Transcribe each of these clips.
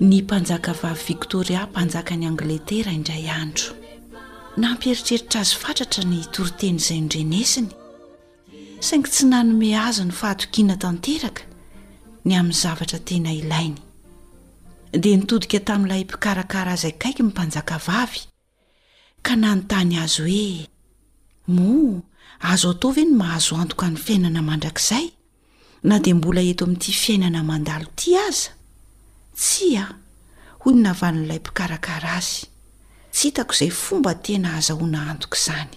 Ny Mpanjakavavy Victoria, Mpanjakan'i Angletera indray andro. Nampieritreritra azy fatratra ny toriteny izay nodrenesiny, saingy tsy nanome azy ny fahatokiana tanteraka ny amin'ny zavatra tena ilainy. Dia nitodika tamin'ilay mpikarakara azy akaiky ny Mpanjakavavy, ka nanontany azy hoe, Moa azo atao ve ny mahazo antoka ny fiainana mandrakizay, na dia mbola eto amin'ity fiainana mandalo ity aza? Tsia, hoy ny navalin'ilay mpikarakara azy, tsy hitako izay fomba tena ahazahoana antoka izany.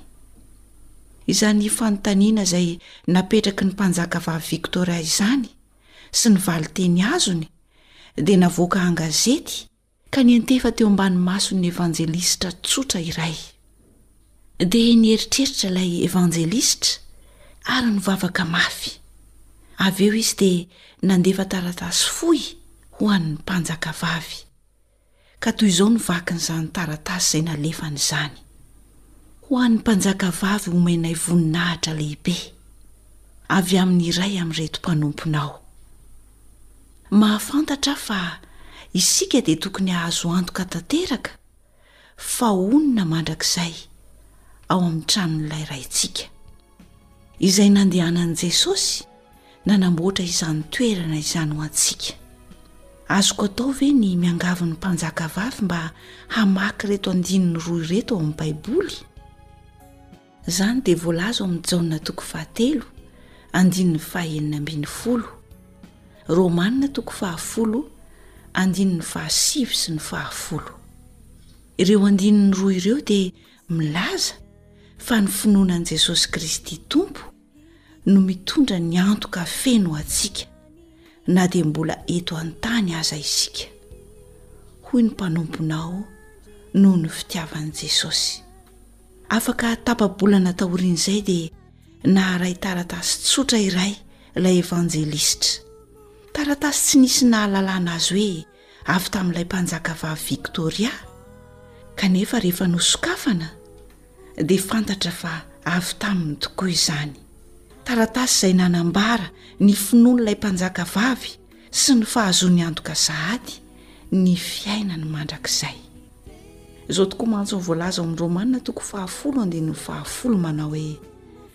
Izany fanontaniana izay napetraky ny Mpanjakavavy Victoria izany sy ny valinteny azony dia navoaka an-gazety ka niantefa teo ambany mason'ny evanjelistra tsotra iray. Dia nieritreritra ilay evanjelistra ary nivavaka mafy. Avy eo izy dia nandefa taratasy fohy ho an'ny mpanjakavavy, ka toy izao no vakin'izany taratasy izay nalefany izany, Ho an'ny mpanjakavavy omenay voninahitra lehibe avy amin'ny iray amin'ireto mpanomponao. Mahafantatra aho fa isika dia tokony hahazo antoka tanteraka fa honina mandrakizay ao amin'ny tranon'ilay Raintsika, izay nandehanan'i Jesosy nanamboatra izany toerana izany ho antsika. Azoko atao ve ny miangavy ny mpanjakavavy mba hamaky ireto andininy roa ireto ao amin'ny Baiboly? Izany dia voalaza ao amin'ny Jaona toko fahatelo, andininy fahenina ambin'ny folo. Romanina toko fahafolo, andininy fahasivy sy ny fahafolo. Ireo andininy roa ireo dia milaza fa ny finoana an'i Jesosy Kristy Tompo, no mitondra ny antoka feno ho antsika na dia mbola eto an-tany aza isika hoy ny mpanomponao noho ny fitiavan'i jesosy afaka tapa-bolana taorian'izay dia naharay taratasy tsotra iray ilay evanjelistra taratasy tsy nisy nahalalana azy hoe avy tamin'ilay mpanjakavavy Victoria, kanefa rehefa nosokafana dia fantatra fa avy taminy tokoa izany. Taratasy izay nanambara ny finoan'ilay mpanjakavavy sy ny fahazoany antoka sahady ny fiainany mandrakizay. Izao tokoa mantsy no voalaza ao amin'ny Romana toko fahafolo andininy fahafolo manao hoe.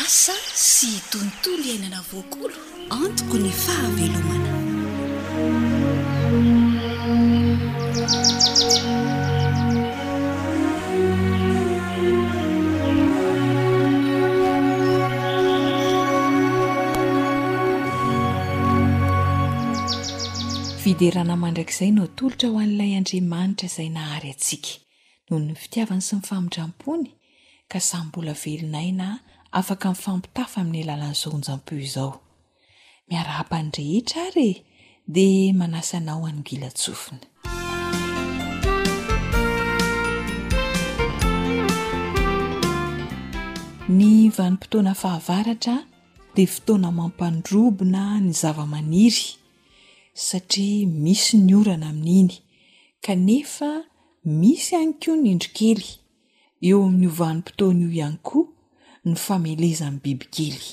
Asa sy tontolo iainana voakolo. Antoko ny fahavelomana. Fiderana mandrakizay no atolotra ho an'ilay Andriamanitra izay nahary antsika. Noho ny fitiavany sy ny famindram-pony, ka samy mbola velon'aina afaka mifampitafa amin'ny alalan'ny soronjam-peo izao. Miarahaba ny rehetra ary e, dia manasa anao hanongilan-tsofina. Ny vanim-potoana fahavaratra dia fotoana mampandrobona ny zavamaniry satria misy ny orana amin'iny kanefa misy ihany koa ny indrokely. Eo amin'io vanim-potoana io ihany koa ny famelezan'ny bibikely.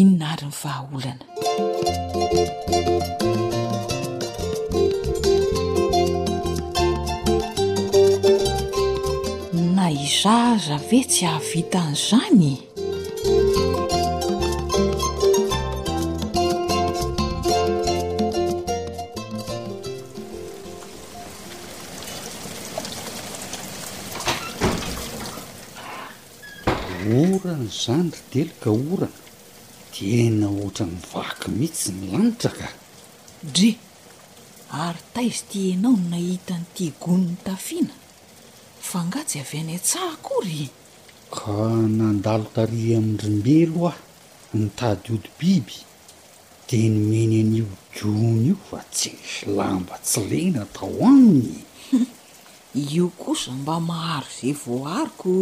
Inona ary ny vahaolana? Na izaho aza ve tsy hahavita an'izany? Orana izany ry Dely ka orana. Tena ohatran'ny vaky mihitsy ny lanitra ka! Dry, ary taiza ity ianao no nahita an'ity gony nitafiana? Fa angaha tsy avy any an-tsaha akory e? Ka nandalo tary amin-dry Mbelo aho nitady ody-biby Dia nomeny an'io gony io fa tsy nisy lamba tsy lena tao aminy e! Io kosa mba maharo ze voahariko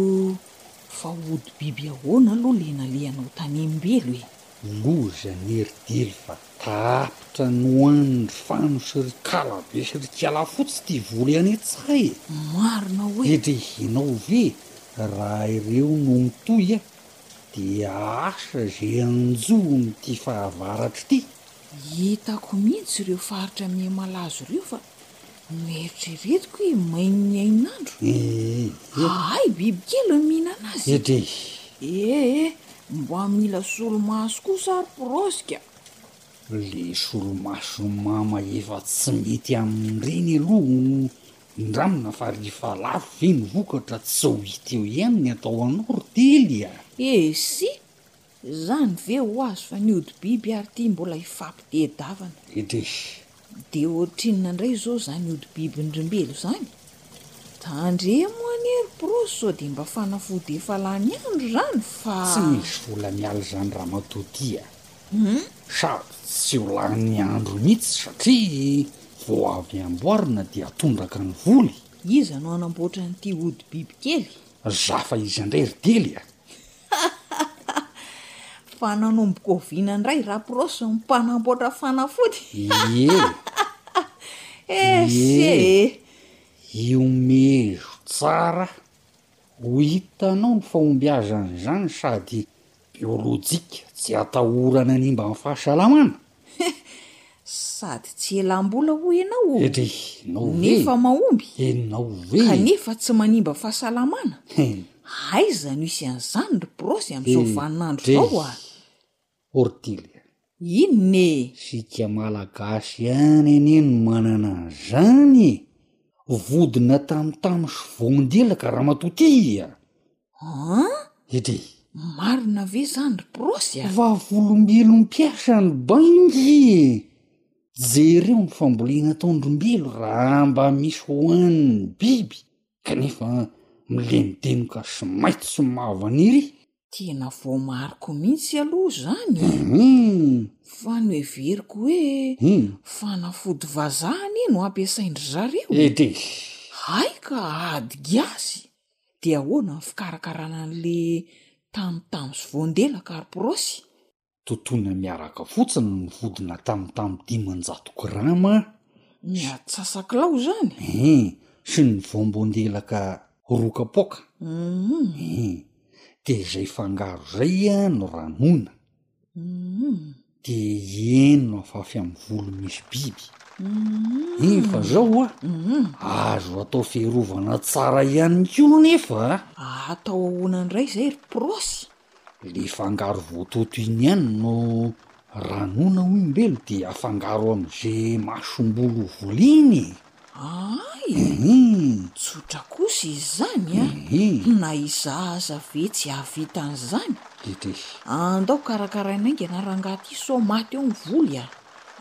fa ody biby ahoana aloha le nalehanao tanimbelo e! Loza anie ry dely fa tapitra nohanin'ry fano sy ry kalabe sy ry kiala fotsy ty voly any an-tsaha e! Marina oe! Dia drehianao ve raha ireo no mitohy DH, Izay anjohon'ity fahavaratra ity. Hitako mihitsy ireo faritra miha-malazo ireo fa noeritreretiko hoe main'ny hainandro. Ahay bibikely no mihinana azy. EDH. EE, Mba mila solomaso kosa ary prosika. Ilay solomason'i Mama efa tsy mety amin'ireny aloha no Indramina fa rehefa lafo ve ny vokatra tsy zao hita eo ihany ny atao anao ry tily a! Eessy! Zany ve ho azy fa ny hodi-biby ary ty mbola hifampitedavana. Edeh. De ohatrinona ndray zao zany hodi-bibin-drimbelo zany? Tandremo anie ry Prosy sao de mba fanafody efa lany andro zany fa. Tsy misy vola miala zany ramatoa ty a! Humm sady tsy ho lany andro mitsy satria vao avy amboarina dia tondraka ny voly. Iza no hanamboatra an'ity ody biby kely? Za fa izy indray ry Dely a! Fa nanomboka oviana indray Rapros ny mpanamboatra fanafody? Ie! Ese e! Ihomezo tsara ho hitanao ny fahombiazan'izany sady biolojika tsy atahorana hanimba ny fahasalamana? He! sady tsy elam-bola hoy ianao ô! Edry, nao ve? Nefa mahomby? Eny, nao ve? Kanefa tsy manimba fahasalamana? Eny. Aiza no hisy an'izany ry Brosy amin'izao vaninandro izao a! Edry, Ortilia. Inona e? Isika Malagasy ihany anie no manana an'izany e! Vodina tamotamo sy voandelaka ramatoa ty a! an edy marina ve zany ry prosy a vavolombelompiasa ny bangy e jereo ny fambolena ataondrombelo raha mba misy hoaniny biby kanefa milenodenoka sy maitso sy mavana ery tena voamariko mihitsy aloha zany e um fa noheveriko hoe um fanafody vazaha anie no ampiasain-dry zareo e edy hay ka ady gasy De ahoana ny fikarakarana an'le tamotamo sy voandela karporosy? Totoina miaraka fotsiny ny vodina tamotamo dimanjato grama a! Ny atsasakilao zany? Eeh, sy ny voamboandelaka roa kapoaka. Hum. Eeh. De zay fangaro zay no ranona. de heno avy avy amin'ny volo misy biby iny fa zao oa azo atao fiarovana tsara ihany koa nefa a atao ahoana indray zay ry prosy le fangaro voatoto iny ihany no ranona hoy mbelo de afangaro am'ze masomboly ho voly iny e Aay! Tsotra kosa izany a! Na izaho aza ve tsy hahavita an'izany? Andao karakaraina haingana rangaha ity sao maty eo ny voly a!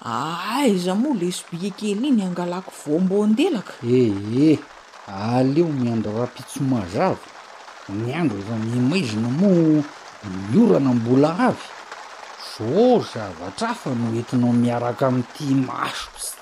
Aiza moa ilay sobika kely iny hangalako voamboan-delaka? Ee, aleo ny andro rahampitso mazava, ny andro efa mihamaizina moa ny orana mbola avy, sao zavatra hafa no entinao miaraka amin'ity maso sy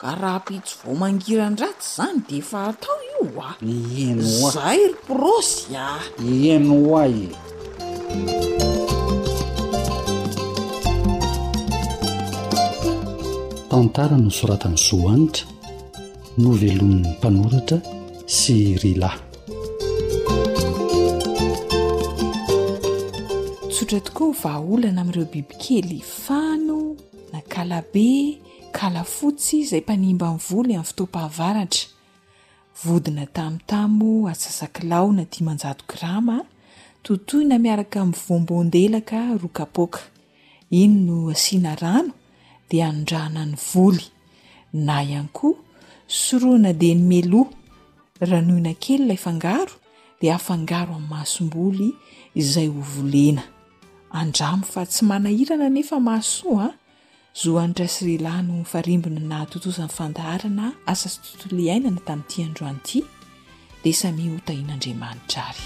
Ka raha pitsy vao mangiran-dratsy zany dia efa atao io wa? Eny wa. Zay ry prosy a! Eny wa e! Tantara nosoratan'i Zo Hanitra, novelomin'ny mpanoratra sy Rila. Tsotra tokoa ny vahaolana amin'ireo bibikely fano na kalabe. Kalafotsy izay mpanimba ny voly amin'ny fotoam-pahavaratra. Vodina tamotamo atsasak'laona dimanjato grama, totoina miaraka amin'ny voamboan-delaka roa kapoaka. Iny no asiana rano dia anondrahana ny voly. Na ihany koa, sorohina dia ny meloa. Ranoina kely ilay fangaro dia afangaro amin'ny masomboly izay ho volena. Andramo fa tsy manahirana nefa mahasoa. Zo Hanitra sy Rila no nifarimbona nahatontosa ny fandaharana Asa sy Tontolo Iainana tamin'ity androany ity, dia samia ho tahian'Andriamanitra ary.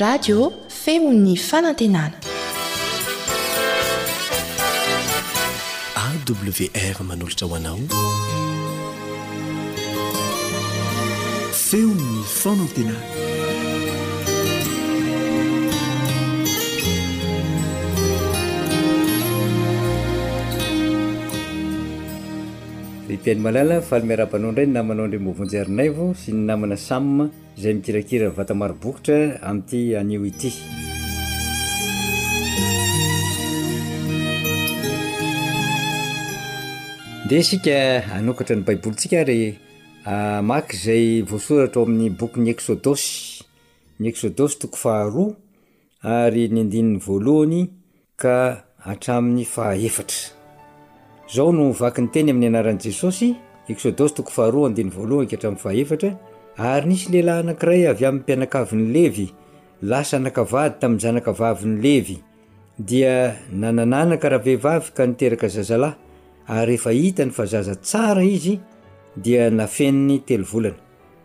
Radio. Feon'ny fanantenana. AWR manolotra ho anao Feon'ny fanantenana. Ry Teny Malala, faly miarahaba anao indray ny namanao Andriamboavonjy Erinaivo sy ny namana Sam. izay mikirakira vata maro bokotra amin'ity anio ity. dia isika hanokatra ny baibolintsika ary ah, maky izay voasoratra ao amin'ny bokin'ny eksodosy ny eksodosy toko faharoa ary ny andininy voalohany ka hatramin'ny faha efatra. Izao no vaky ny teny amin'ny anaran'i Jesosy, Eksodosy toko faharoa andininy voalohany ka hatramin'ny faha efatra, Ary nisy lehilahy anankiray avy amin'ny mpianakavin'i Levy, lasa anakavady tamin'ny zanakavavin'i Levy, dia nanananaka ravehivavy ka niteraka zazalahy, ary rehefa hitany fa zaza tsara izy, dia nafeniny telo volana.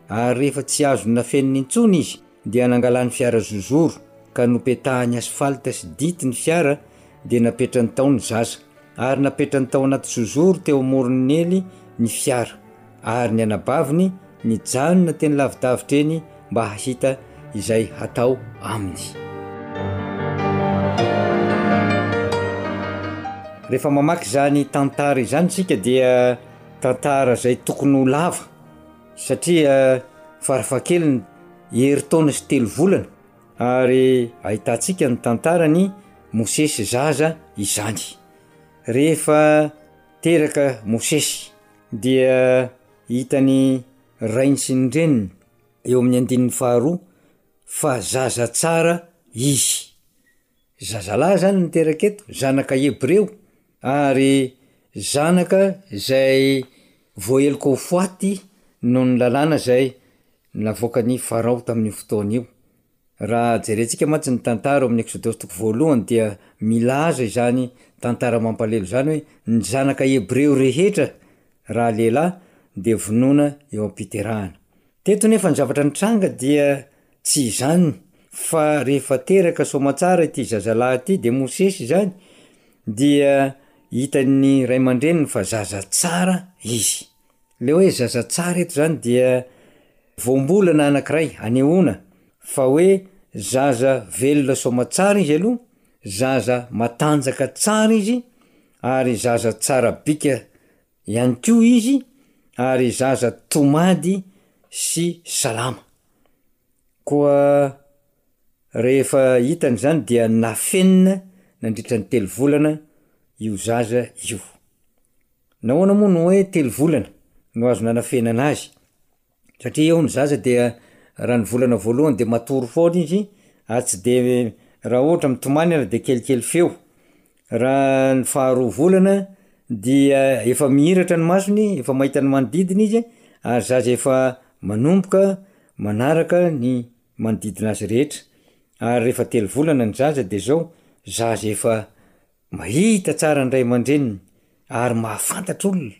Ary rehefa tsy azony nafeniny intsony izy, dia nangalany fiara zozoro ka nopetahany asphalte sy dity ny fiara dia napetrany tao ny zaza ary napetrany tao anaty zozoro teo amoron'ny nely ny fiara ary ny anabaviny nijanona teny lavidavitra eny mba hahita izay hatao aminy. Rehefa mamaky izany tantara izany isika dia tantara izay tokony ho lava. satria farafahakeliny herintaona sy telo volana, ary ahitantsika ny tantaran'i Mosesy zaza izany. Rehefa teraka Mosesy dia hitan'ny rainy sy ny reniny eo amin'ny andininy faharoa fa zaza tsara izy. Zazalahy izany niteraka eto, zanaka Hebreo, ary zanaka izay voaheloka ho faty noho ny lalàna izay navoakan'i Farao tamin'io fotoana io. Raha jerentsika mantsy ny tantara ao amin'ny Eksodosy toko voalohany dia milaza izany tantara mampalelo izany hoe ny zanaka Hebreo rehetra raha lehilahy dia vonoina eo am-piterahana. Teto nefa ny zavatra nitranga dia tsy izany fa rehefa teraka soamatsara ity zazalahy ity dia Mosesy izany dia hitan'ny ray aman-dreniny fa zaza tsara izy. Ilay hoe zaza tsara eto izany dia voambolana anankiray hanehoana fa hoe zaza velona soamatsara izy aloha, zaza matanjaka tsara izy ary zaza tsara bika ihany koa izy ary zaza tomady sy salama. Koa rehefa hitany izany dia nafenina nandritra ny telo volana io zaza io. Nahoana moa no hoe telo volana no azo nanafenana azy? Satria eo ny zaza dia raha ny volana voalohany de matory foana izy ary tsy de raha ohatra mitomany ary de kelikely feo, raha ny faharoa volana dia efa mihiratra ny masony, efa mahita ny manodidina izy ary zaza efa manomboka manaraka ny manodidina azy rehetra ary rehefa telo volana ny zaza de zao, zaza efa. Mahita tsara ny ray aman-dreniny ary mahafantatra olona,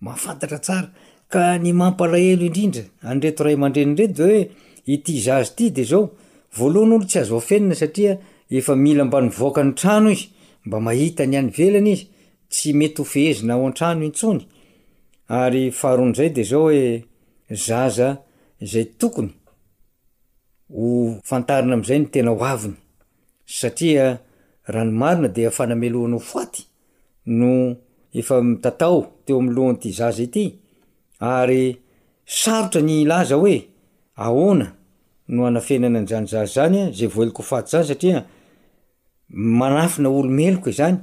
mahafantatra tsara. Ka ny mampalahelo indrindra an'ireto ray aman-dreny ireto dia hoe ity zaza ity dia zao, voalohany olo tsy azo afenina satria efa mila mba nivoaka ny trano izy mba mahita ny any ivelany izy, tsy mety ho fehezina ao an-trano intsony, ary faharoan'izay dia zao hoe zaza izay tokony ho fantarina am'zay ny tena hoaviny. Satria raha ny marina dia fanamelohana ho faty no efa mitatao teo amin'ny lohan'ity zaza ity ary sarotra ny hilaza hoe ahoana no hanafenana an'izany zaza izany a, izay voaheloka ho faty izany satria manafina olo-meloka izany,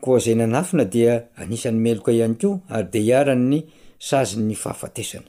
koa izay nanafina dia anisan'ny meloka ihany koa ary dia iharan'ny sazin'ny fahafatesana.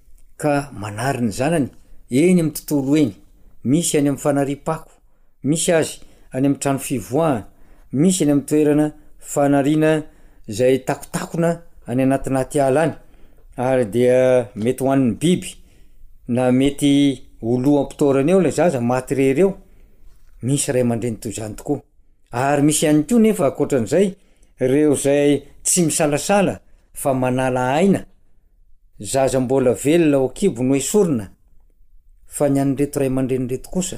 ka manary ny zanany eny amin'ny tontolo eny, misy any amin'ny fanariam-pako, misy azy any amin'ny trano fivoahana, misy any amin'ny toerana fanariana izay takotakona any anatinaty ala any, ary dia mety ho an'ny biby na mety ho lo am-pitoerana eo lay zaza maty rery eo, misy ray aman-dreny toy zany tokoa, ary misy ihany koa nefa ankoatran'izay reo zay tsy misalasala fa manala aina Zaza mbola velona ao an-kibo no esorina fa ny an'ireto ray aman-dreny ireto kosa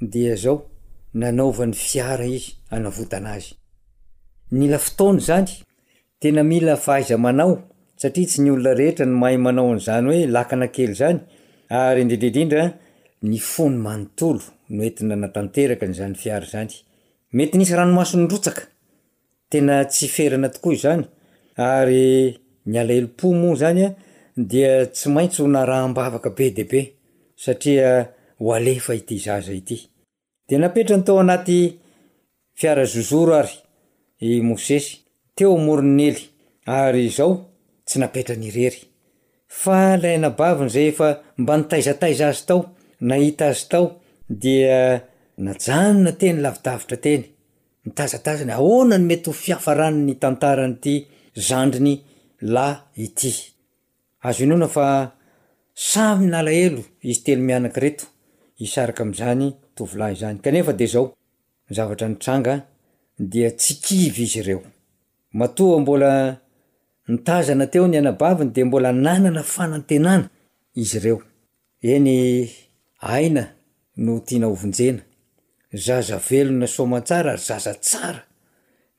dia izao nanaovany fiara izy hanavotana azy. Nila fotoana izany, tena mila fahaiza-manao satria tsy ny olona rehetra no mahay manao an'izany hoe lakana kely izany ary indrindra indrindra ny fony manontolo no entina natanteraka an'izany fiara izany. Mety nisy ranomaso nirotsaka Tena tsy ferana tokoa izany, ary ny alahelom-po moa izany dia tsy maintsy ho naraham-bavaka be dia be satria ho alefa ity zaza ity. Dia napetrany tao anaty fiara zozoro àry i Mosesy, teo amoron'i Nely, ary izao tsy napetrany irery, fa ilay anabaviny izay efa mba nitaizataiza azy tao, nahita azy tao, dia najanona teny lavidavitra teny. Mitazatazana hoe ahoana no mety ho fiafaran'ny tantaran'ity zandriny lahy ity. Azo inoana fa samy nalahelo izy telo mianaka ireto hisaraka amin'izany tovolahy izany. Kanefa dia izao ny zavatra nitranga dia tsy kivy izy ireo. Matoa mbola nitazana teo ny anabaviny dia mbola nanana fanantenana izy ireo. Eny aina no tiana hovonjena, zaza velona soamantsara ary zaza tsara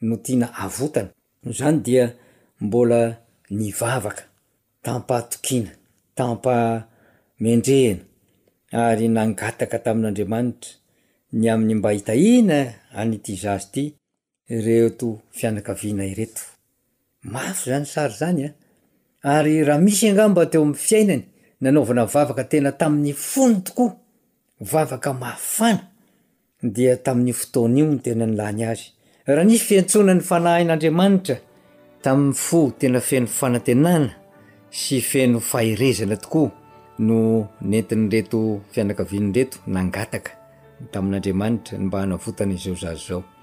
no tiana avotana. Noho izany dia mbola nivavaka tamim-pahatokiana, tamim-pahamendrehana ary nangataka tamin'Andriamanitra ny amin'ny mba hitahiana an'ity zaza ity ireto fianakaviana ireto. Mafy izany sary izany a! Ary raha misy angamba teo amin'ny fiainany nanaovana vavaka tena tamin'ny fony tokoa, vavaka mafana, dia tamin'io fotoana io no tena nilany azy. Raha nisy fiantsoana ny Fanahin'Andriamanitra tamin'ny fo tena feno fanantenana sy feno faherezana tokoa no nentin'ireto fianakaviana ireto nangataka tamin'Andriamanitra ny mba hanavotana izao zaza izao.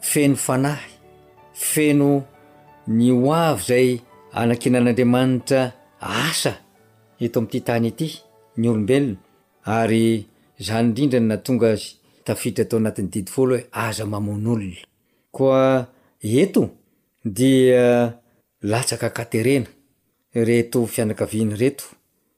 Feno fanahy, feno ny ho avy izay anankinan'Andriamanitra asa eto amin'ity tany ity ny olombelona ary izany indrindra no nahatonga azy tafiditra tao anatin'ny didy folo hoe aza mamono olona. Koa eto dia latsaka an-katerena ireto fianakaviana ireto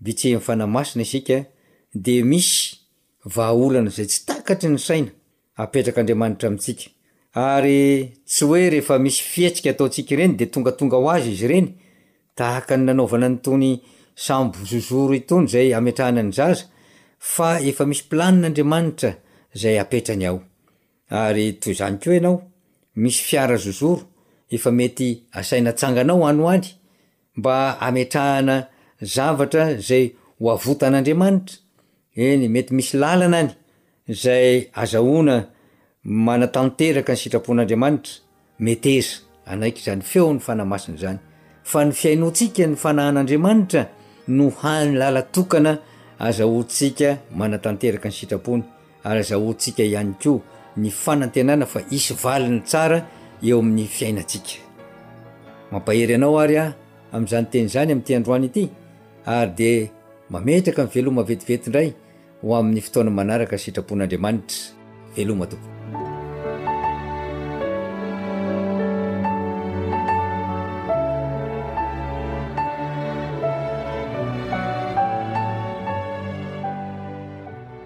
Bitsehiny fanahy masina isika dia misy vahaolana izay tsy takatry ny saina apetrak'Andriamanitra amintsika ary tsy hoe rehefa misy fihetsika ataontsika ireny dia tongatonga ho azy izy ireny tahaka ny nanaovana an'itony sambo zozoro itony izay ametrahana ny zaza fa efa misy planina Andriamanitra izay apetrany ao ary toy izany koa ianao misy fiara zozoro efa mety asaina atsanganao any ho any mba hametrahana zavatra izay ho avotan'Andriamanitra, eny, mety misy lalana any izay azahoana manatanteraka ny sitrapon'Andriamanitra, meteza hanaiky izany feon'ny Fanahy Masina izany, fa ny fihainoantsika ny Fanahin'Andriamanitra no hany lala-tokana azahoantsika manatanteraka ny sitrapony. Ary azahoantsika ihany koa ny fanantenana fa hisy valiny tsara eo amin'ny fiainantsika. Mampahery anao àry aho amin'izany teny izany amin'ity androany ity, ary dia mametraka ny veloma vetivety indray ho amin'ny fotoana manaraka sitrapon'Andriamanitra. Veloma tompoko.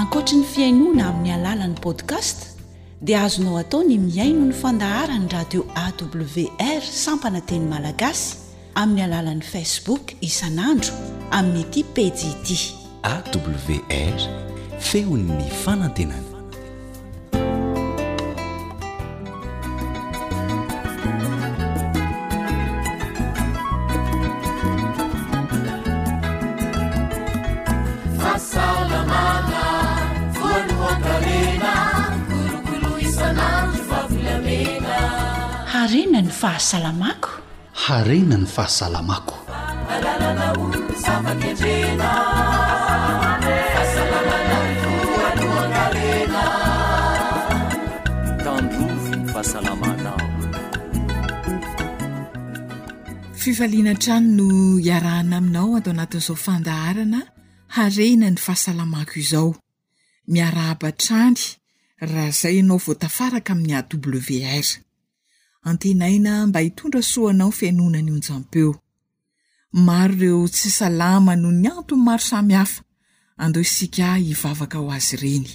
Ankoatry ny fihainoana amin'ny alalan'ny podcast dia azonao atao ny mihaino ny fandaharan'ny radio awr sampana teny malagasy amin'ny alalan'ny Facebook isan'andro amin'ity pejy ity. AWR, feon'ny fanantenana. fahasalamako Harena ny fahasalamako. Alalana ho zava-kendrena. Fahasalamana voalohan-karena. Tandrovy ny fahasalamanao. Fifaliana hatrany no iarahana aminao ato anatin'izao fandaharana Harena ny fahasalamako izao. Miarahaba hatrany raha izay ianao vao tafaraka amin'ny AWR. Antenaina mba hitondra soa anao fihainoana ny onjampeo. Maro ireo tsy salama noho ny antony maro samihafa. Andao isika hivavaka ho azy ireny.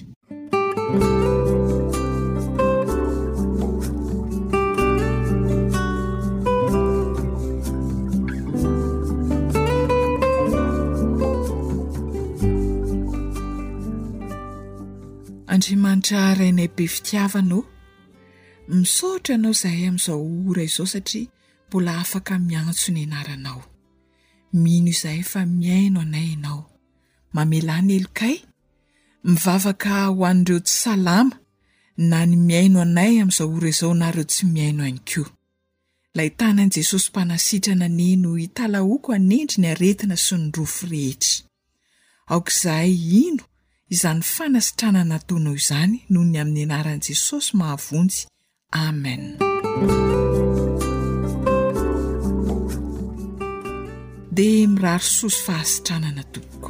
Andriamanitra Rainay be fitiavana ô, Misaotra anao zahay amin'izao ora izao satria mbola afaka miantso ny anaranao. Mino izahay fa mihaino anay ianao. Mamelà ny helokay. Mivavaka ho an'ireo tsy salama na ny mihaino anay amin'izao ora izao na ireo tsy mihaino ihany koa. Ilay tanan'i Jesosy Mpanasitrana anie no italahoako hanendry ny aretina sy ny rofy rehetra. Aoka izahay hino izany fanasitranana ataonao izany noho ny amin'ny anaran'i Jesosy mahavonjy. Amen. Dia mirary soa sy fahasitranana tompoko.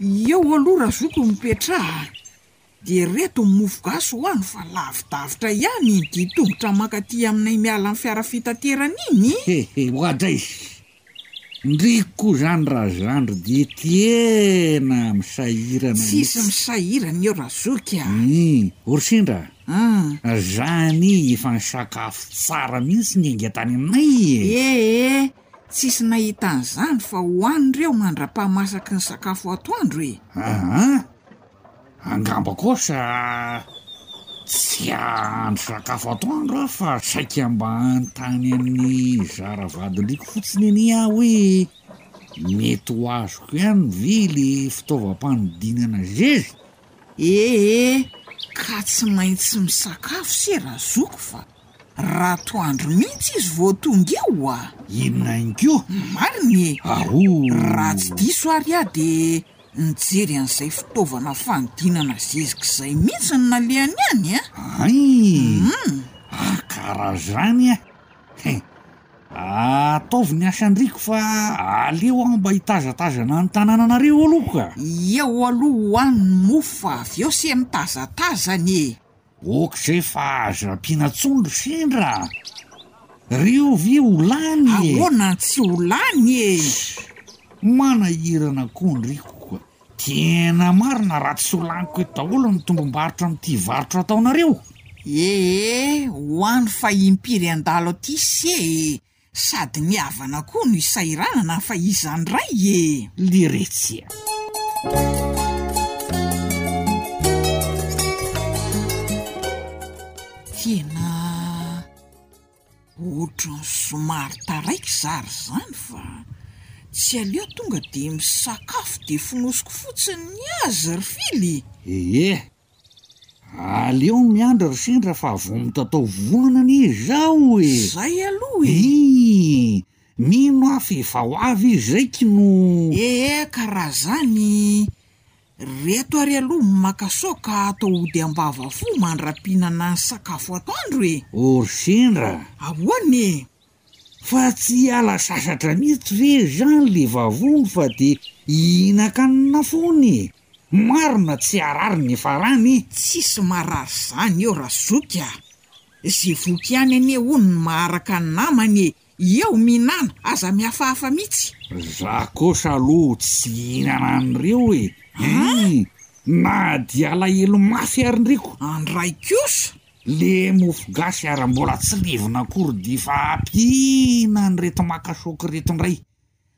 Eo aloha ra zoky no mipetraha a! de reto ny mofo gasy ho any fa lavidavitra ihany iny ditongotra mankaty aminay miala ny fiara fitaterana iny e! He he oadray! ndriiko koa zany ra zandry dia tiena misahirana mitsy! Tsisy misahirana eo ra zoky a! Ii, orsindra a! a! Zany efa nisakafo tsara mihitsy ny enga tany aminay e! Ee! Tsisy nahita an'izany fa ho any ireo mandra-pahamasaky ny sakafo atoandro e! Aa! Angamba kosa tsy hahandro sakafo atoandro aho fa saika mba hanontany an'i Zara vadin-driako fotsiny anie aho hoe mety ho azoko ihany ve ilay fitaovam-panodinana zezy? Ee, ka tsy maintsy misakafo se ra zoky fa. Ratoandro mintsy izy vao tonga io oa! Inona inko? Marina e! Aroa! Raha tsy diso ary aho dia nijery an'izay fitaovana fanodinana zezika izay mintsy no nalehany any a! Aii! Ankarazany a! He! Ataovy ny asan-driako fa aleo aho mba hitazatazana ny tanànanareo aloha ka! Eo aloha hohano ny mofo fa avy eo se mitazatazana e! Ok zay fa azo rapiana tsony ry sendra a! Ry ovy ho lany e! Ahoana tsy ho lany e! Manahirana koa ndry koa! Tena marina raha tsy ho lany koa eto daholo ny tombom-barotra amin'ity varotra ataonareo! Ee, ho any fa impiry handalo aty se e! Sady ny havana koa no isahiranana fa iza ndray e! Liretsea. Tena ohatran'ny somary taraiky za ry zany fa tsy aleo tonga dia misakafo dia fonosiko fotsiny ny azy ry Fily e! Ee, Aleo miandry ry sendra fa vao mitatao vovonana anie izao e! Zay aloha e! Iiii! Mino aho fa efa ho avy izy zay ky no. Ee ka raha zany reto ary aloha maka sao ka atao ody ambavafo mandra-pihinana ny sakafo atoandro e! O ry sendra! Ahoana e! Fa tsy hiala sasatra mihitsy ve zany le vavony fa de hihinan-kanina foana e! Marina tsy harary ny farany e! Tsisy marary zany eo ra zoky a! Ze voky ihany anie hono no maharaka ny namany e! Eo mihinana, aza mihafahafa mihitsy! Za kosa aloha tsy hihinana an'ireo e! An! Na dia alahelo mafy ary ndry ko! Andray kosa! Le mofo gasy ara mbola tsy levona akory de efa ampiana an'ireto maka choc reto ndray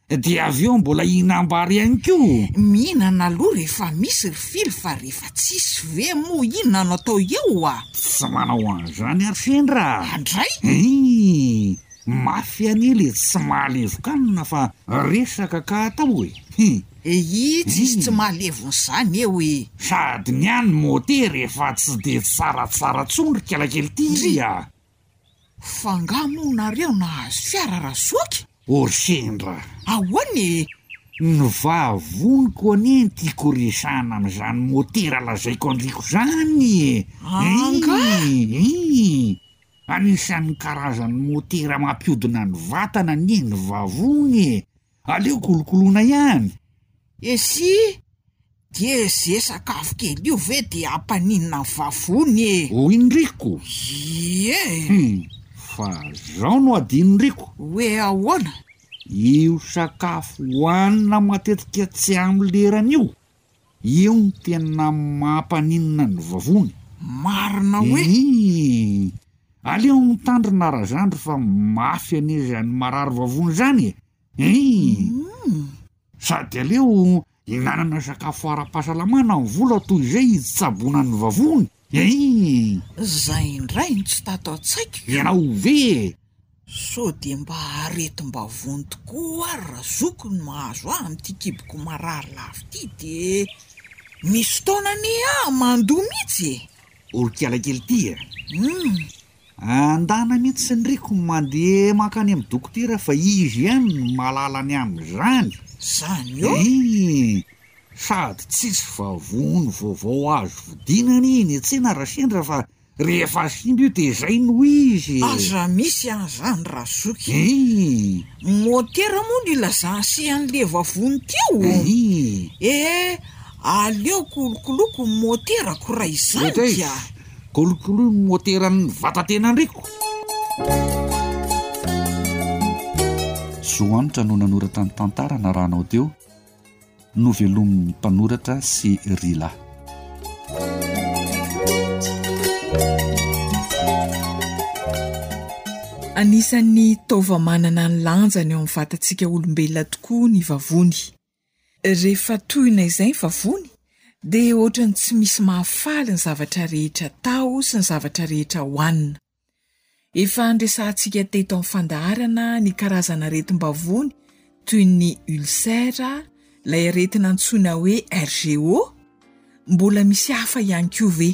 de avy eo mbola hihinam-bary ihany ko! Mihinana aloha rehefa misy ry fily fa rehefa tsisy ve moa inona no atao eo a! Tsy manao an'izany ary sendra a! Andray! Hii! Mafy anie le tsy mahalevoka hanina fa resaka ka atao e! Hii! Ehi tsisy tsy mahalevon zany eo e. Sady ny any moter efa tsy de tsaratsara tsony ry kialakely ty a! Fa nga moa nareo nahazo fiara ra zoky? Orchendra. Ahoana e? Ny vavoniko anie ny tiako resahana amin'izany motera lazaiko andriko izany e! Angaha? Ii! Anisan'ny karazan'ny motera mampiodina ny vatana anie ny vavony e! Aleo kolokoloina ihany. Esia! Diezé sakafo kely io ve dia ampaninina ny vavony e! Hoy ny riko. Ie! Hum! Fa zao no adin'ny riko. Hoe ahoana? Io sakafo hohanina matetika tsy amin'ny lerany io. Io no tena mampaninona ny vavony. Marina hoe. Iihh. Aleo mitandrina razandry fa mafy anie zany marary vavony zany e. Iihh. Sady aleo ihinanana sakafo ara-pahasalamana ny vola toy izay hitsaboana ny vavony. Eii! Zay indray no tsy tato an-tsaiko. Ianao ve e! Sao dia mba aretim-bavony tokoa ary ra zoky no mahazo ahy amin'ity kiboko marary lavo ity dia misy fotoana anie aho mandoa mihitsy e! Olon-kialakely ity e! Humm! Andana mihitsy ny reko mandeha mankany amin'ny dokotera fa izy ihany no mahalala ny amin'izany. Zany ô? Iiii, sady tsisy vavony vaovao azo vidiana anie eny an-tsena raha sendra fa rehefa simba io dia izay no izy e! Aza misy an'izany ra zoky. Iiii. Motera moa no ilazan'se an'le vavony ity ô? Iiii. Ee, aleo kolokoloiko ny moterako raha izany ka! Kolokoloy ny moteran'ny vatatenandriko! Zo Hanitra no nanoratra ny tantara narahanao teo, novelomin'ny mpanoratra sy Rila. Anisan'ny taova manana ny lanjany eo amin'ny vatantsika olombelona tokoa ny vavony. Rehefa tohina izay ny vavony, dia hoatran'ny tsy misy mahafaly ny zavatra rehetra atao sy ny zavatra rehetra hohanina. Efa andresantsika teto amin'ny fandaharana ny karazana aretim-bavony toy ny ulcère, ilay aretina antsoina hoe RGO? Mbola misy hafa ihany koa ve?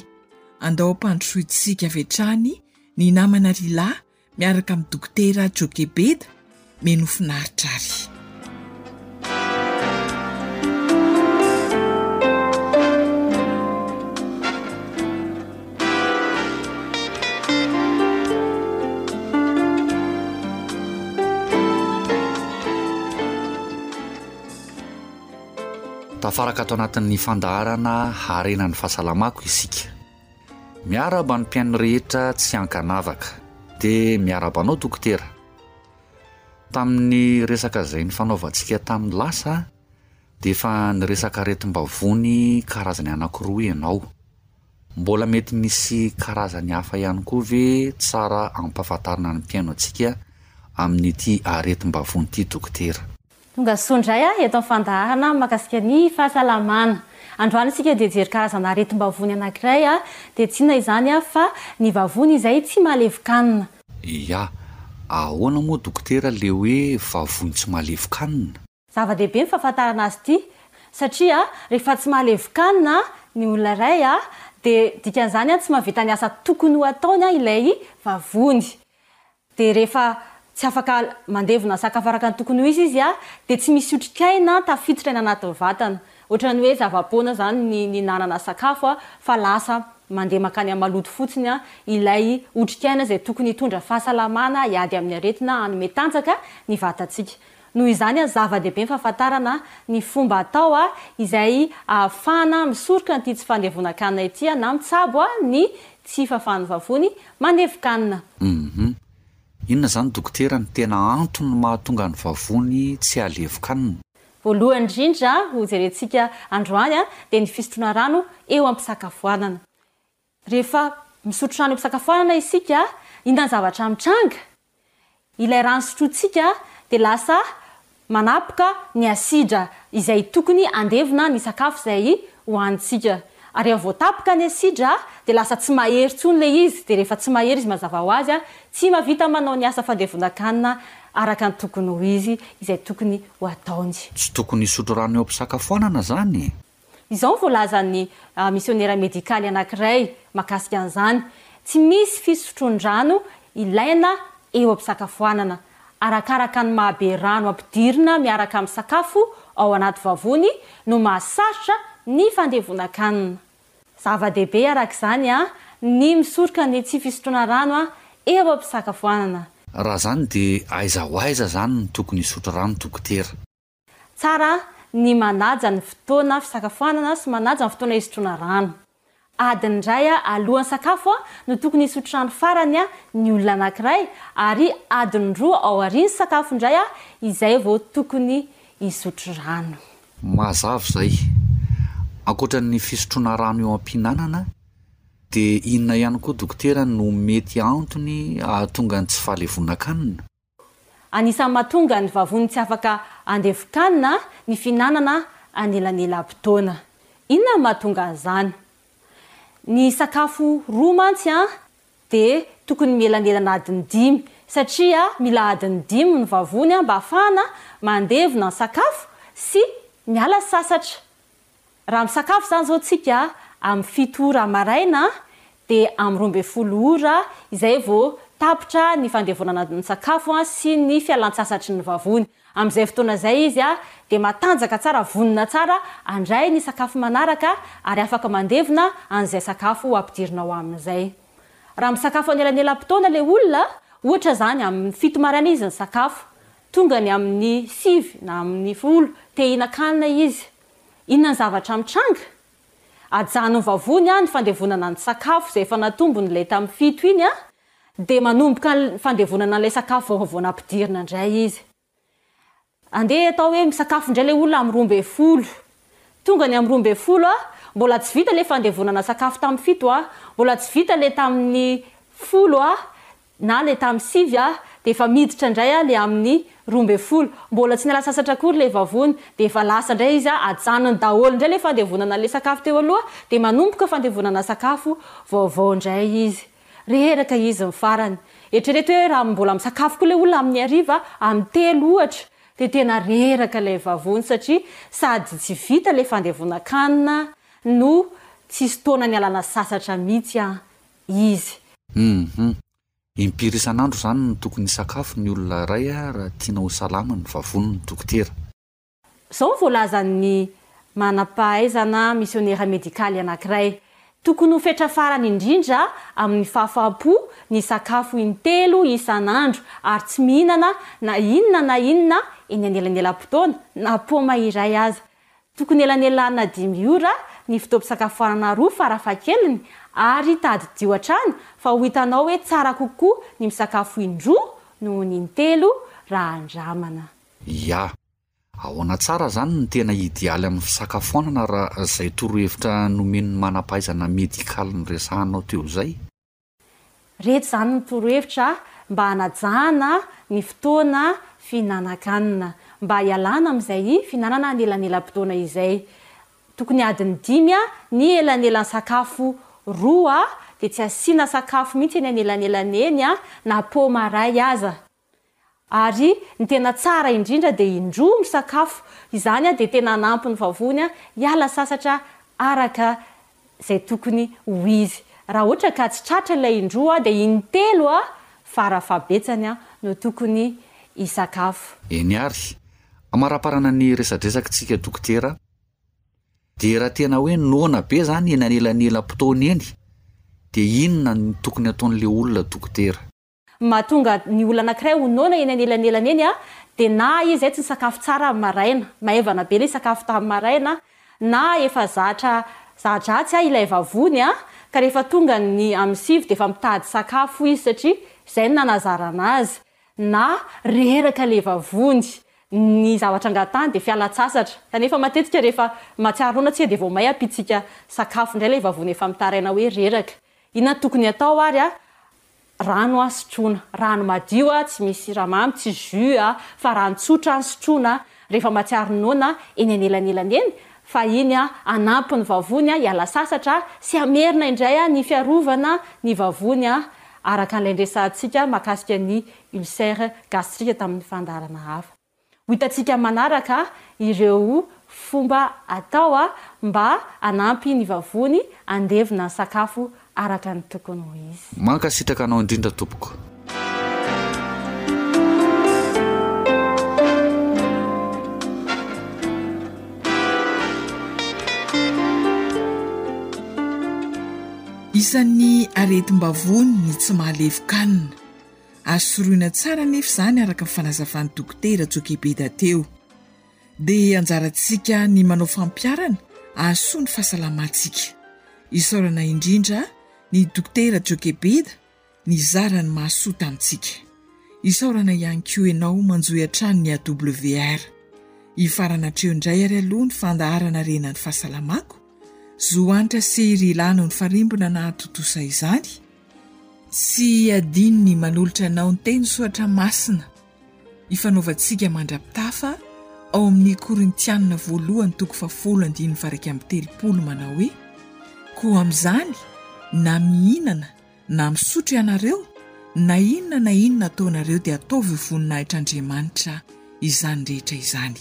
Andao ampandrosointsika avy hatrany ny namana Lila Miaraka amin'ny Dokotera Jokebeda Menofinaritra ary. Tafaraka ato anatin'ny fandaharana Harena ny fahasalamako isika. Miarahaba ny mpihaino rehetra tsy ankanavaka. Dia miarahaba anao Dokotera. Tamin'ny resaka izay nifanaovantsika tamin'ny lasa dia efa niresaka aretim-bavony karazany anankiroa ianao. Mbola mety misy karazany hafa ihany koa ve tsara ampahafantarina ny mpihaino antsika amin'ity aretim-bavony ity Dokotera? Tonga soa indray aho eto amin'ny fandaharana mahakasika ny fahasalamana. Androany isika dia hijery karazana aretim-bavony anankiray dia tsy inona izany fa ny vavony izay tsy mahalevokanina. Ia, ahoana moa dokotera ilay hoe vavony tsy mahalevokanina? Zava-dehibe ny fahafantarana azy ity satria rehefa tsy mahalevokanina ny olona iray dia dikan'izany tsy mahavita ny asa tokony ho ataony ilay vavony. Dia rehefa tsy afaka mandevona sakafo araka ny tokony ho izy izy dia tsy misy otrikaina tafiditra eny anatin'ny vatana, ohatran'ny hoe zava-poana izany ny nihinanana sakafo fa lasa mandeha mankany amin'ny maloto fotsiny ilay otrikaina izay tokony hitondra fahasalamana, hiady amin'ny aretina, hanome tanjaka ny vatantsika. Noho izany, zava-dehibe ny fahafantarana ny fomba atao izay ahafahana misoroka an'ity tsy fandevonan-kanina ity na mitsabo ny tsy fahafahan'ny vavony manevo-kanina. Humm. Inona izany dokotera ny tena antony mahatonga ny vavony tsy halevo-kanina? Voalohany indrindra ho jerentsika androany dia ny fisotroana rano eo am-pisakafoanana. Rehefa misotro rano eo am-pisakafoanana isika, inona ny zavatra mitranga? Ilay rano sotrointsika dia lasa manapoka ny asidra izay tokony handevona ny sakafo izay hohanintsika. Ary rehefa voatapoka ny asidra dia lasa tsy mahery intsony ilay izy. Dia rehefa tsy mahery izy mazava ho azy, tsy mahavita manao ny asa fandevonan-kanina araka ny tokony ho izy izay tokony ho ataony. Tsy tokony hisotro rano eo am-pisakafoanana izany? Izao ny voalazan'ny misionera medikaly anankiray mahakasika an'izany, Tsy misy fisotron-drano ilaina eo am-pisakafoanana. Arakaraka ny mahabe rano ampidirina miaraka amin'ny sakafo ao anaty vavony no mahasarotra ny fandevonan-kanina. Zava-dehibe, araka izany, ny misoroka ny tsy fisotroana rano eo am-pisakafoanana. Raha izany, dia aiza ho aiza izany no tokony hisotro rano dokotera? Tsara ny manaja ny fotoana fisakafoanana sy manaja ny fotoana hisotroana rano. Adiny iray alohan'ny sakafo no tokony hisotro rano farany ny olona anankiray ary adiny roa ao aorian'ny sakafo indray izay vao tokony hisotro rano. Mazava izay. Ankoatra ny fisotroana rano eo am-pihinanana dia inona ihany koa dokotera no mety antony ahatonga ny tsy fahalevonan-kanina? Anisan'ny mahatonga ny vavony tsy afaka andevokanina ny fihinanana anelanelam-potoana. Inona no mahatonga an'izany? Ny sakafo roa mantsy dia tokony mielanelana adiny dimy satria mila adiny dimy ny vavony mba hahafahana mandevona ny sakafo sy miala sasatra. Raha misakafo izany izao tsika amin'ny fito ora maraina dia amin'ny roa ambin'ny folo ora izay vao tapitra ny fandevoanana ny sakafo sy ny fialantsasatry ny vavony. Amin'izay fotoana izay izy dia matanjaka tsara, vonona tsara handray ny sakafo manaraka ary afaka mandevona an'izay sakafo ho ampidirinao aminy izay. Raha misakafo anelanelam-potoana ilay olona, ohatra izany amin'ny fito maraina izy nisakafo, Tonga ny amin'ny sivy na amin'ny folo, te hihinan-kanina izy. Inona ny zavatra mitranga? Ajanony vavony ny fandevonana ny sakafo izay efa natombony ilay tamin'ny fito iny, dia manomboka ny fandevonana an'ilay sakafo vaovao vao nampidirina indray izy. Andeha atao hoe misakafo indray ilay olona amin'ny roa ambin'ny folo. Tonga ny amin'ny roa ambin'ny folo, mbola tsy vita ilay fandevonana sakafo tamin'ny fito, mbola tsy vita ilay tamin'ny folo, na le tam sivy a de efa miditra indray a le aminy roa ambin'ny folo mbola tsy niala sasatra akory le vavony de efa lasa indray izy a ajanony daholo indray le fandevonana le sakafo teo aloha de manomboka fandevonana sakafo vaovao indray izy reraka izy ny farany eritrereto hoe raha mbola misakafo koa le olona aminy hariva aminy telo ohatra de tena reraka ilay vavony satria sady tsy vita le fandevonan-kanina no tsisy fotoana nialana sasatra mitsy a izy. Humm. Impiry isan'andro izany no tokony hisakafo ny olona iray raha tiana ho salama ny vavoniny ny dokotera? Izao no voalazan'ny manam-pahaizana misionera medikaly anankiray, Tokony ho fetra farany indrindra amin'ny fahafaham-po ny sakafo intelo isan'andro, ary tsy mihinana na inona na inona eny anelanelam-potoana, na paoma iray aza. Tokony elanelanina dimy ora ny fotoam-pisakafoanana roa farafahakeliny ary tadidio hatrany fa ho hitanao hoe tsara kokoa ny misakafo indroa noho ny intelo raha andramana. Ia. Ahoana tsara izany no tena idealy amin'ny fisakafoanana raha izay torohevitra nomen'ny manam-pahaizana medikaly noresahanao teo izay? Reto izany ny torohevitra mba hanajana ny fotoana fihinanan-kanina. Mba hialana amin'izay fihinanana anelanelam-potoana izay, tokony adiny dimy ny elanelan'ny sakafo roa dia tsy asiana sakafo mihitsy eny anelanelany eny na paoma iray aza. Ary ny tena tsara indrindra dia indroa misakafo, izany dia tena hanampy ny vavony hiala sasatra araka izay tokony ho izy. Raha ohatra ka tsy tratra ilay indroa dia intelo fara fahabetsany no tokony hisakafo. Eny ary, amaraparana ny resadresakintsika dokotera dia raha tena hoe noana be izany eny anelanelam-potoana eny dia inona no tokony ataon'ilay olona dokotera? Mahatonga ny olona anankiray ho noana eny anelanelany eny dia na izy hay tsy nisakafo tsara amin'ny maraina, maivana be ilay sakafo tamin'ny maraina, na efa zatra za-dratsy ilay vavony ka rehefa tonga ny amin'ny sivy dia efa mitady sakafo izy satria izay no nanazarana azy, na reraka ilay vavony, ny zavatra angatahiny dia fialan-tsasatra kanefa matetika rehefa mahatsiaro noana tsika dia vao may hampiantsika sakafo indray ilay vavony efa mitaraina hoe reraka. Inona no tokony hatao ary Rano an sotroina, rano madio an, tsy misy siramamy, tsy jus an, fa rano tsotra an sotroina rehefa mahatsiaro noana eny anelanelany eny, fa iny an hanampy ny vavony an hiala sasatra sy hamerina indray an ny fiarovana ny vavony an, araka an'ilay niresahantsika mahakasika ny ulcère gastrique tamin'ny fandaharana hafa. Ho hitantsika manaraka ireo fomba atao mba hanampy ny vavony handevina sakafo araka ny tokony ho izy. Mankasitraka anao indrindra tompoko. Isan'ny aretim-bavony ny tsy mahalevon-kanina. Azo sorohina tsara anefa izany araka ny fanazavan'ny Dokotera Jokebeda teo. Dia anjarantsika ny manao fampiharana hahasoa ny fahasalamantsika. Isaorana indrindra ny Dokotera Jokebeda nizara ny mahasoa tamintsika. Isaorana ihany koa ianao manjohy hatrany ny AWR. Hifarana hatreo indray ary aloha ny fandaharana Rena ny fahasalamako. Zo hanitra sy ry ilano ny farimbona nahatontosa izany. Tsy adino ny manolotra anao ny tenisoatra masina ifanaovantsika mandra-pitafa ao amin'ny Korintianina voalohany toko fahafolo andininy faharaika amby telopolo manao hoe, Koa amin'izany na mihinana na misotro ianareo, na inona na inona ataonareo dia ataovy ho voninahitr'Andriamanitra izany rehetra izany.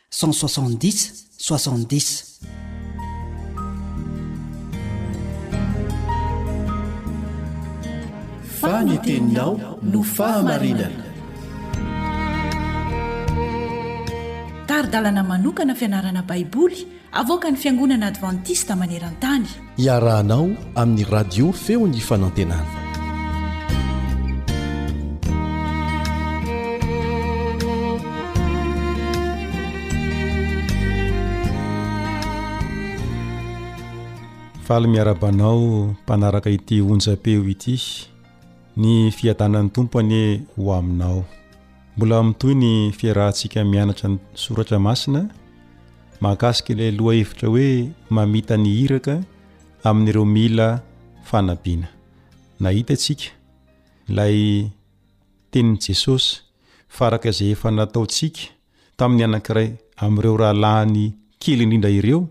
Cent soixante dix soixante dix. Fa ny teninao no fahamarinana. Tari-dalana manokana fianarana Baiboly avoakan'ny Fiangonana Advantista maneran-tany. Iarahanao amin'ny radio feo ny fanantenana. Faly miarabanao mpanaraka ity onjapeo ity ny fiadanan'ny tompo anie ho aminao mbola mitoy ny fiarahantsika mianatra ny soratra masina Mahakasika ilay lohahevitra hoe mamita ny iraka amin'ireo mila fanabina. Nahita isika ilay tenin'i Jesosy faraka izay efa nataontsika tamin'ny anankiray amin'ireo rahalahiny kely indrindra ireo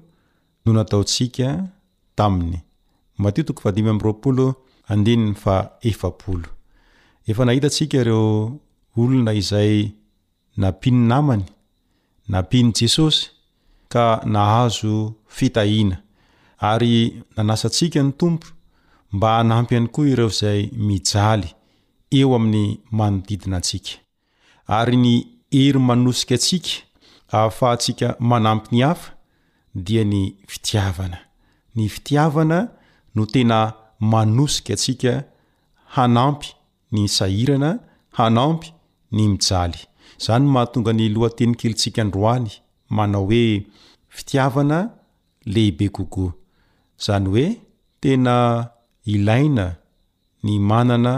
no nataontsika taminy. Matio toko fahadimy amby roapolo andininy faha efapolo. Efa nahita tsika ireo olona izay nampian'ny namany, nampian'i Jesosy ka nahazo fitahiana. Ary nanasa antsika ny Tompo mba hanampy ihany koa ireo izay mijaly eo amin'ny manodidina antsika. Ary ny hery manosika antsika ahafahantsika manampy ny hafa dia ny fitiavana. Ny fitiavana no tena manosika antsika hanampy ny nisahirana hanampy ny mijaly. Izany no mahatonga ny lohatenin-kelintsika androany manao hoe Fitiavana lehibe kokoa. Izany hoe tena ilaina ny manana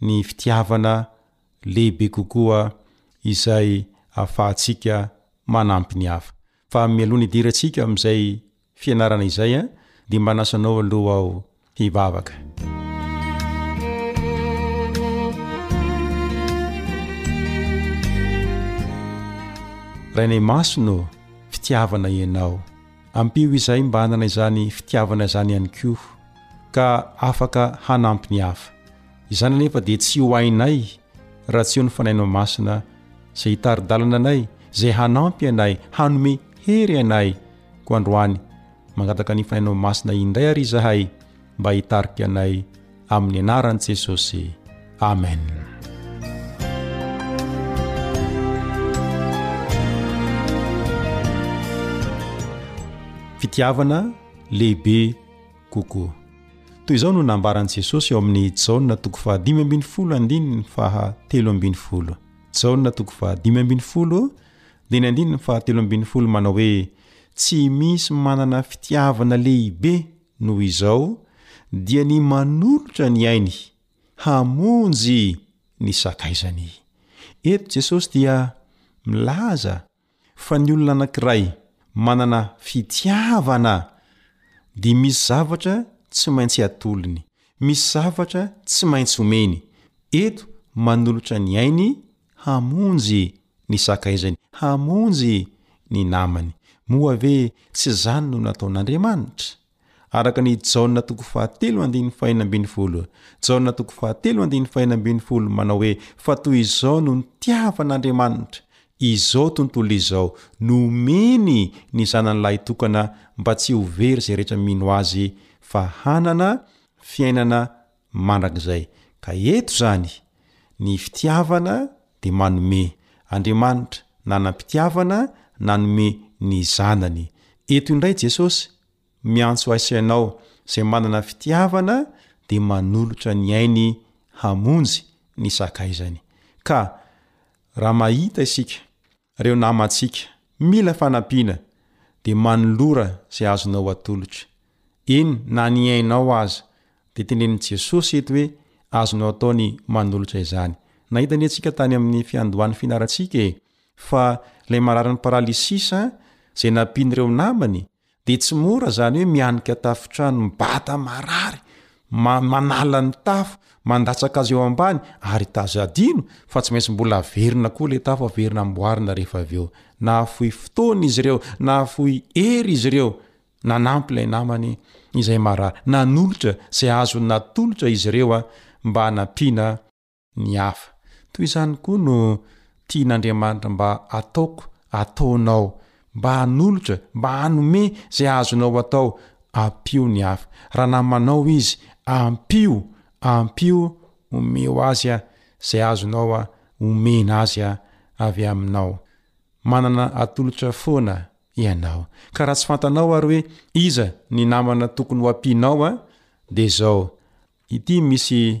ny fitiavana lehibe kokoa izay ahafahantsika manampy ny hafa. Fa mialoha ny hidirantsika amin'izay fianarana izay a dia mba nasanao aloha aho hivavaka rainay masino fitiavana ianao ampio izay mba anana izany fitiavana izany ihany koa ka afaka hanampy ny hafa izany anefa dia tsy ho ainay raha tsy eo ny fanainao masina izay hitari-dalana anay izay hanampy anay hanome hery anay Koa androany, mangataka ny Fanainao Masina indray àry izahay mba hitarika anay amin'ny anaran'i Jesosy. Amen. Fitiavana lehibe kokoa. Toy izao no nambaran'i Jesosy ao amin'ny Jaona toko fahadimy ambin'ny folo andininy fahatelo ambin'ny folo. Jaona toko fahadimy ambin'ny folo Dia ny andininy fahatelo ambin'ny folo manao hoe, Tsy misy manana fitiavana lehibe noho izao dia ny manolotra ny ainy hamonjy ny sakaizany. Eto Jesosy dia milaza fa ny olona anankiray manana fitiavana dia misy zavatra tsy maintsy atolony, misy zavatra tsy maintsy omeny. Eto manolotra ny ainy hamonjy ny sakaizany, hamonjy ny namany. Moa ve tsy izany no nataon'Andriamanitra? Araka an' i Jaona toko fahatelo andininy fahena ambin'ny folo, Jaona toko fahatelo andininy fahena ambin'ny folo manao hoe, Fa toy izao no nitiavan'Andriamanitra izao tontolo izao, nomeny ny Zanany Lahitokana mba tsy ho very izay rehetra mino Azy, fa hanana fiainana Mandrakizay. Ka eto izany, ny fitiavana dia manome. Andriamanitra nanam-pitiavana nanome ny Zanany. Eto indray Jesosy miantso ahy sy anao izay manana fitiavana dia manolotra ny ainy hamonjy ny sakaizany. Ka raha mahita isika. Reo namantsika mila fanampiana de manolora zay azonao atolotra, eny na ny ainao aza, de tenenin'i Jesosy eto hoe azonao atao ny manolotra izany. Nahita anie tsika tany amin'ny fiandohan'ny fianarantsika e, fa lay mararin'ny paralysis zay nampian'ireo namany Dia tsy mora zany hoe mianika tafontrano mibata marary ma manala ny tafo mandatsaka azy eo ambany ary taza adino fa tsy maintsy mbola averina koa le tafo averina amboarina rehefa avy eo nahafoy fotoana izy ireo nahafoy hery izy ireo nanampy ilay namany izay marary nanolotra izay azony natolotra izy ireo a mba hanampiana ny hafa. Toy izany koa no tian'Andriamanitra mba hataoko, hataonao. Mba hanolotra, mba hanome izay azonao atao. Ampio ny hafa. Raha namanao izy, ampio, ampio, omeo azy izay azonao omena azy avy aminao. Manana atolotra foana ianao. Ka raha tsy fantanao ary hoe iza ny namana tokony ho ampianao dia izao, ity misy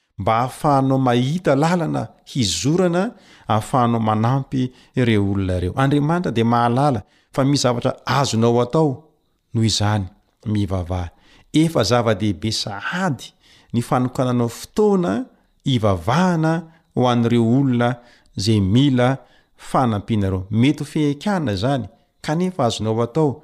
mba hahafahanao mahita lalana hizorana hahafahanao manampy ireo olona ireo. Andriamanitra dia mahalala fa misy zavatra azonao atao, noho izany mivavaha. Efa zava-dehibe sahady ny fanokananao fotoana hivavahana ho an'ireo olona izay mila fanampianareo. Mety ho fihainkana izany, kanefa azonao atao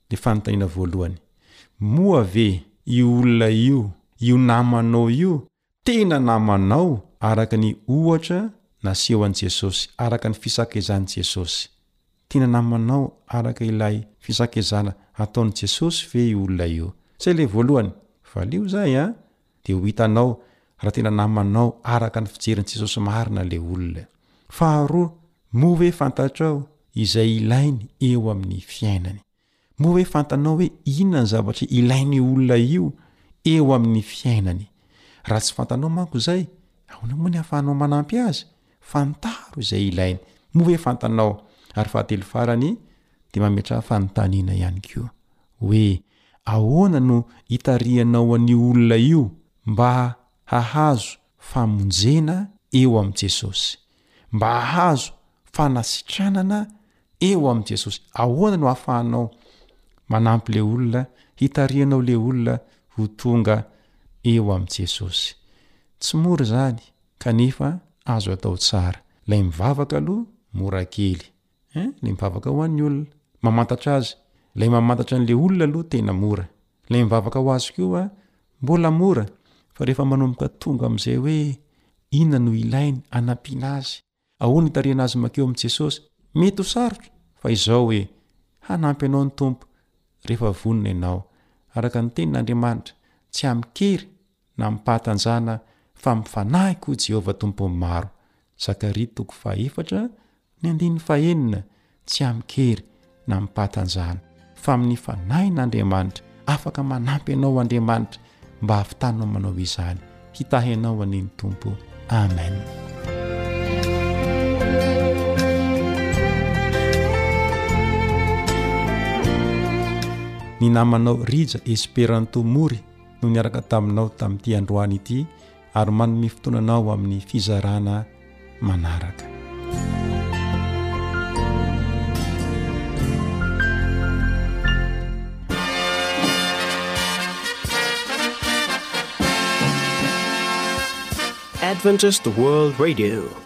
Ny fanontaniana voalohany, Moa ve io olona io, io namanao io, tena namanao araka ny ohatra naseho an'i Jesosy, araka ny fisakezan'i Jesosy? Tena namanao araka ilay fisakezana ataon'i Jesosy ve io olona io? Izay ilay voalohany. Valio izay an! dia ho hitanao raha tena namanao araka ny fijerin'i Jesosy marina ilay olona. Faharoa, moa ve fantatrao izay ilainy eo amin'ny fiainany? Moa ve fantanao hoe inona ny zavatra ilain'io olona io eo amin'ny fiainany? Raha tsy fantanao manko izay, ahoana moa ny ahafahanao manampy azy? Fantaro izay ilainy. Moa ve fantanao? Ary fahatelo farany dia mametraha fanontaniana ihany koa hoe, Ahoana no itarihanao an'io olona io mba hahazo famonjena eo amin'i Jesosy? Mba hahazo fanasitranana eo amin'i Jesosy? Ahoana no ahafahanao manampy ilay olona, hitarihanao ilay olona ho tonga eo amin'i Jesosy? Tsy mora izany. Kanefa azo atao tsara. Ilay mivavaka aloha mora kely hein, ilay mivavaka ho an'ny olona, mamantatra azy, ilay mamantatra an'ilay olona aloha tena mora. Ilay mivavaka ho azy koa mbola mora fa rehefa manomboka tonga amin'izay hoe inona no ilainy hanampiana azy, Ahoana hitarihana azy makeo amin'i Jesosy? Mety ho sarotra, fa izao hoe, Hanampy anao ny Tompo, rehefa vonona ianao. Araka ny Tenin'Andriamanitra, tsy amin-kery na amim-pahatanjahana fa amin'ny fanahiko hoy Jehovah Tompon'ny maro. Zakaria toko faha efatra, ny andininy faha enina, tsy amin-kery na amin-pahatanjahana fa amin'ny fanahin'Andriamanitra, afaka manampy ianao Andriamanitra mba hahavitanao manao izany, hitahy ianao anie ny Tompo. Amen. Ny namanao Rija Esperanto Mory no niaraka taminao tamin'ity androany ity ary manome fotoana anao amin'ny fizarana manaraka. Adventist World Radio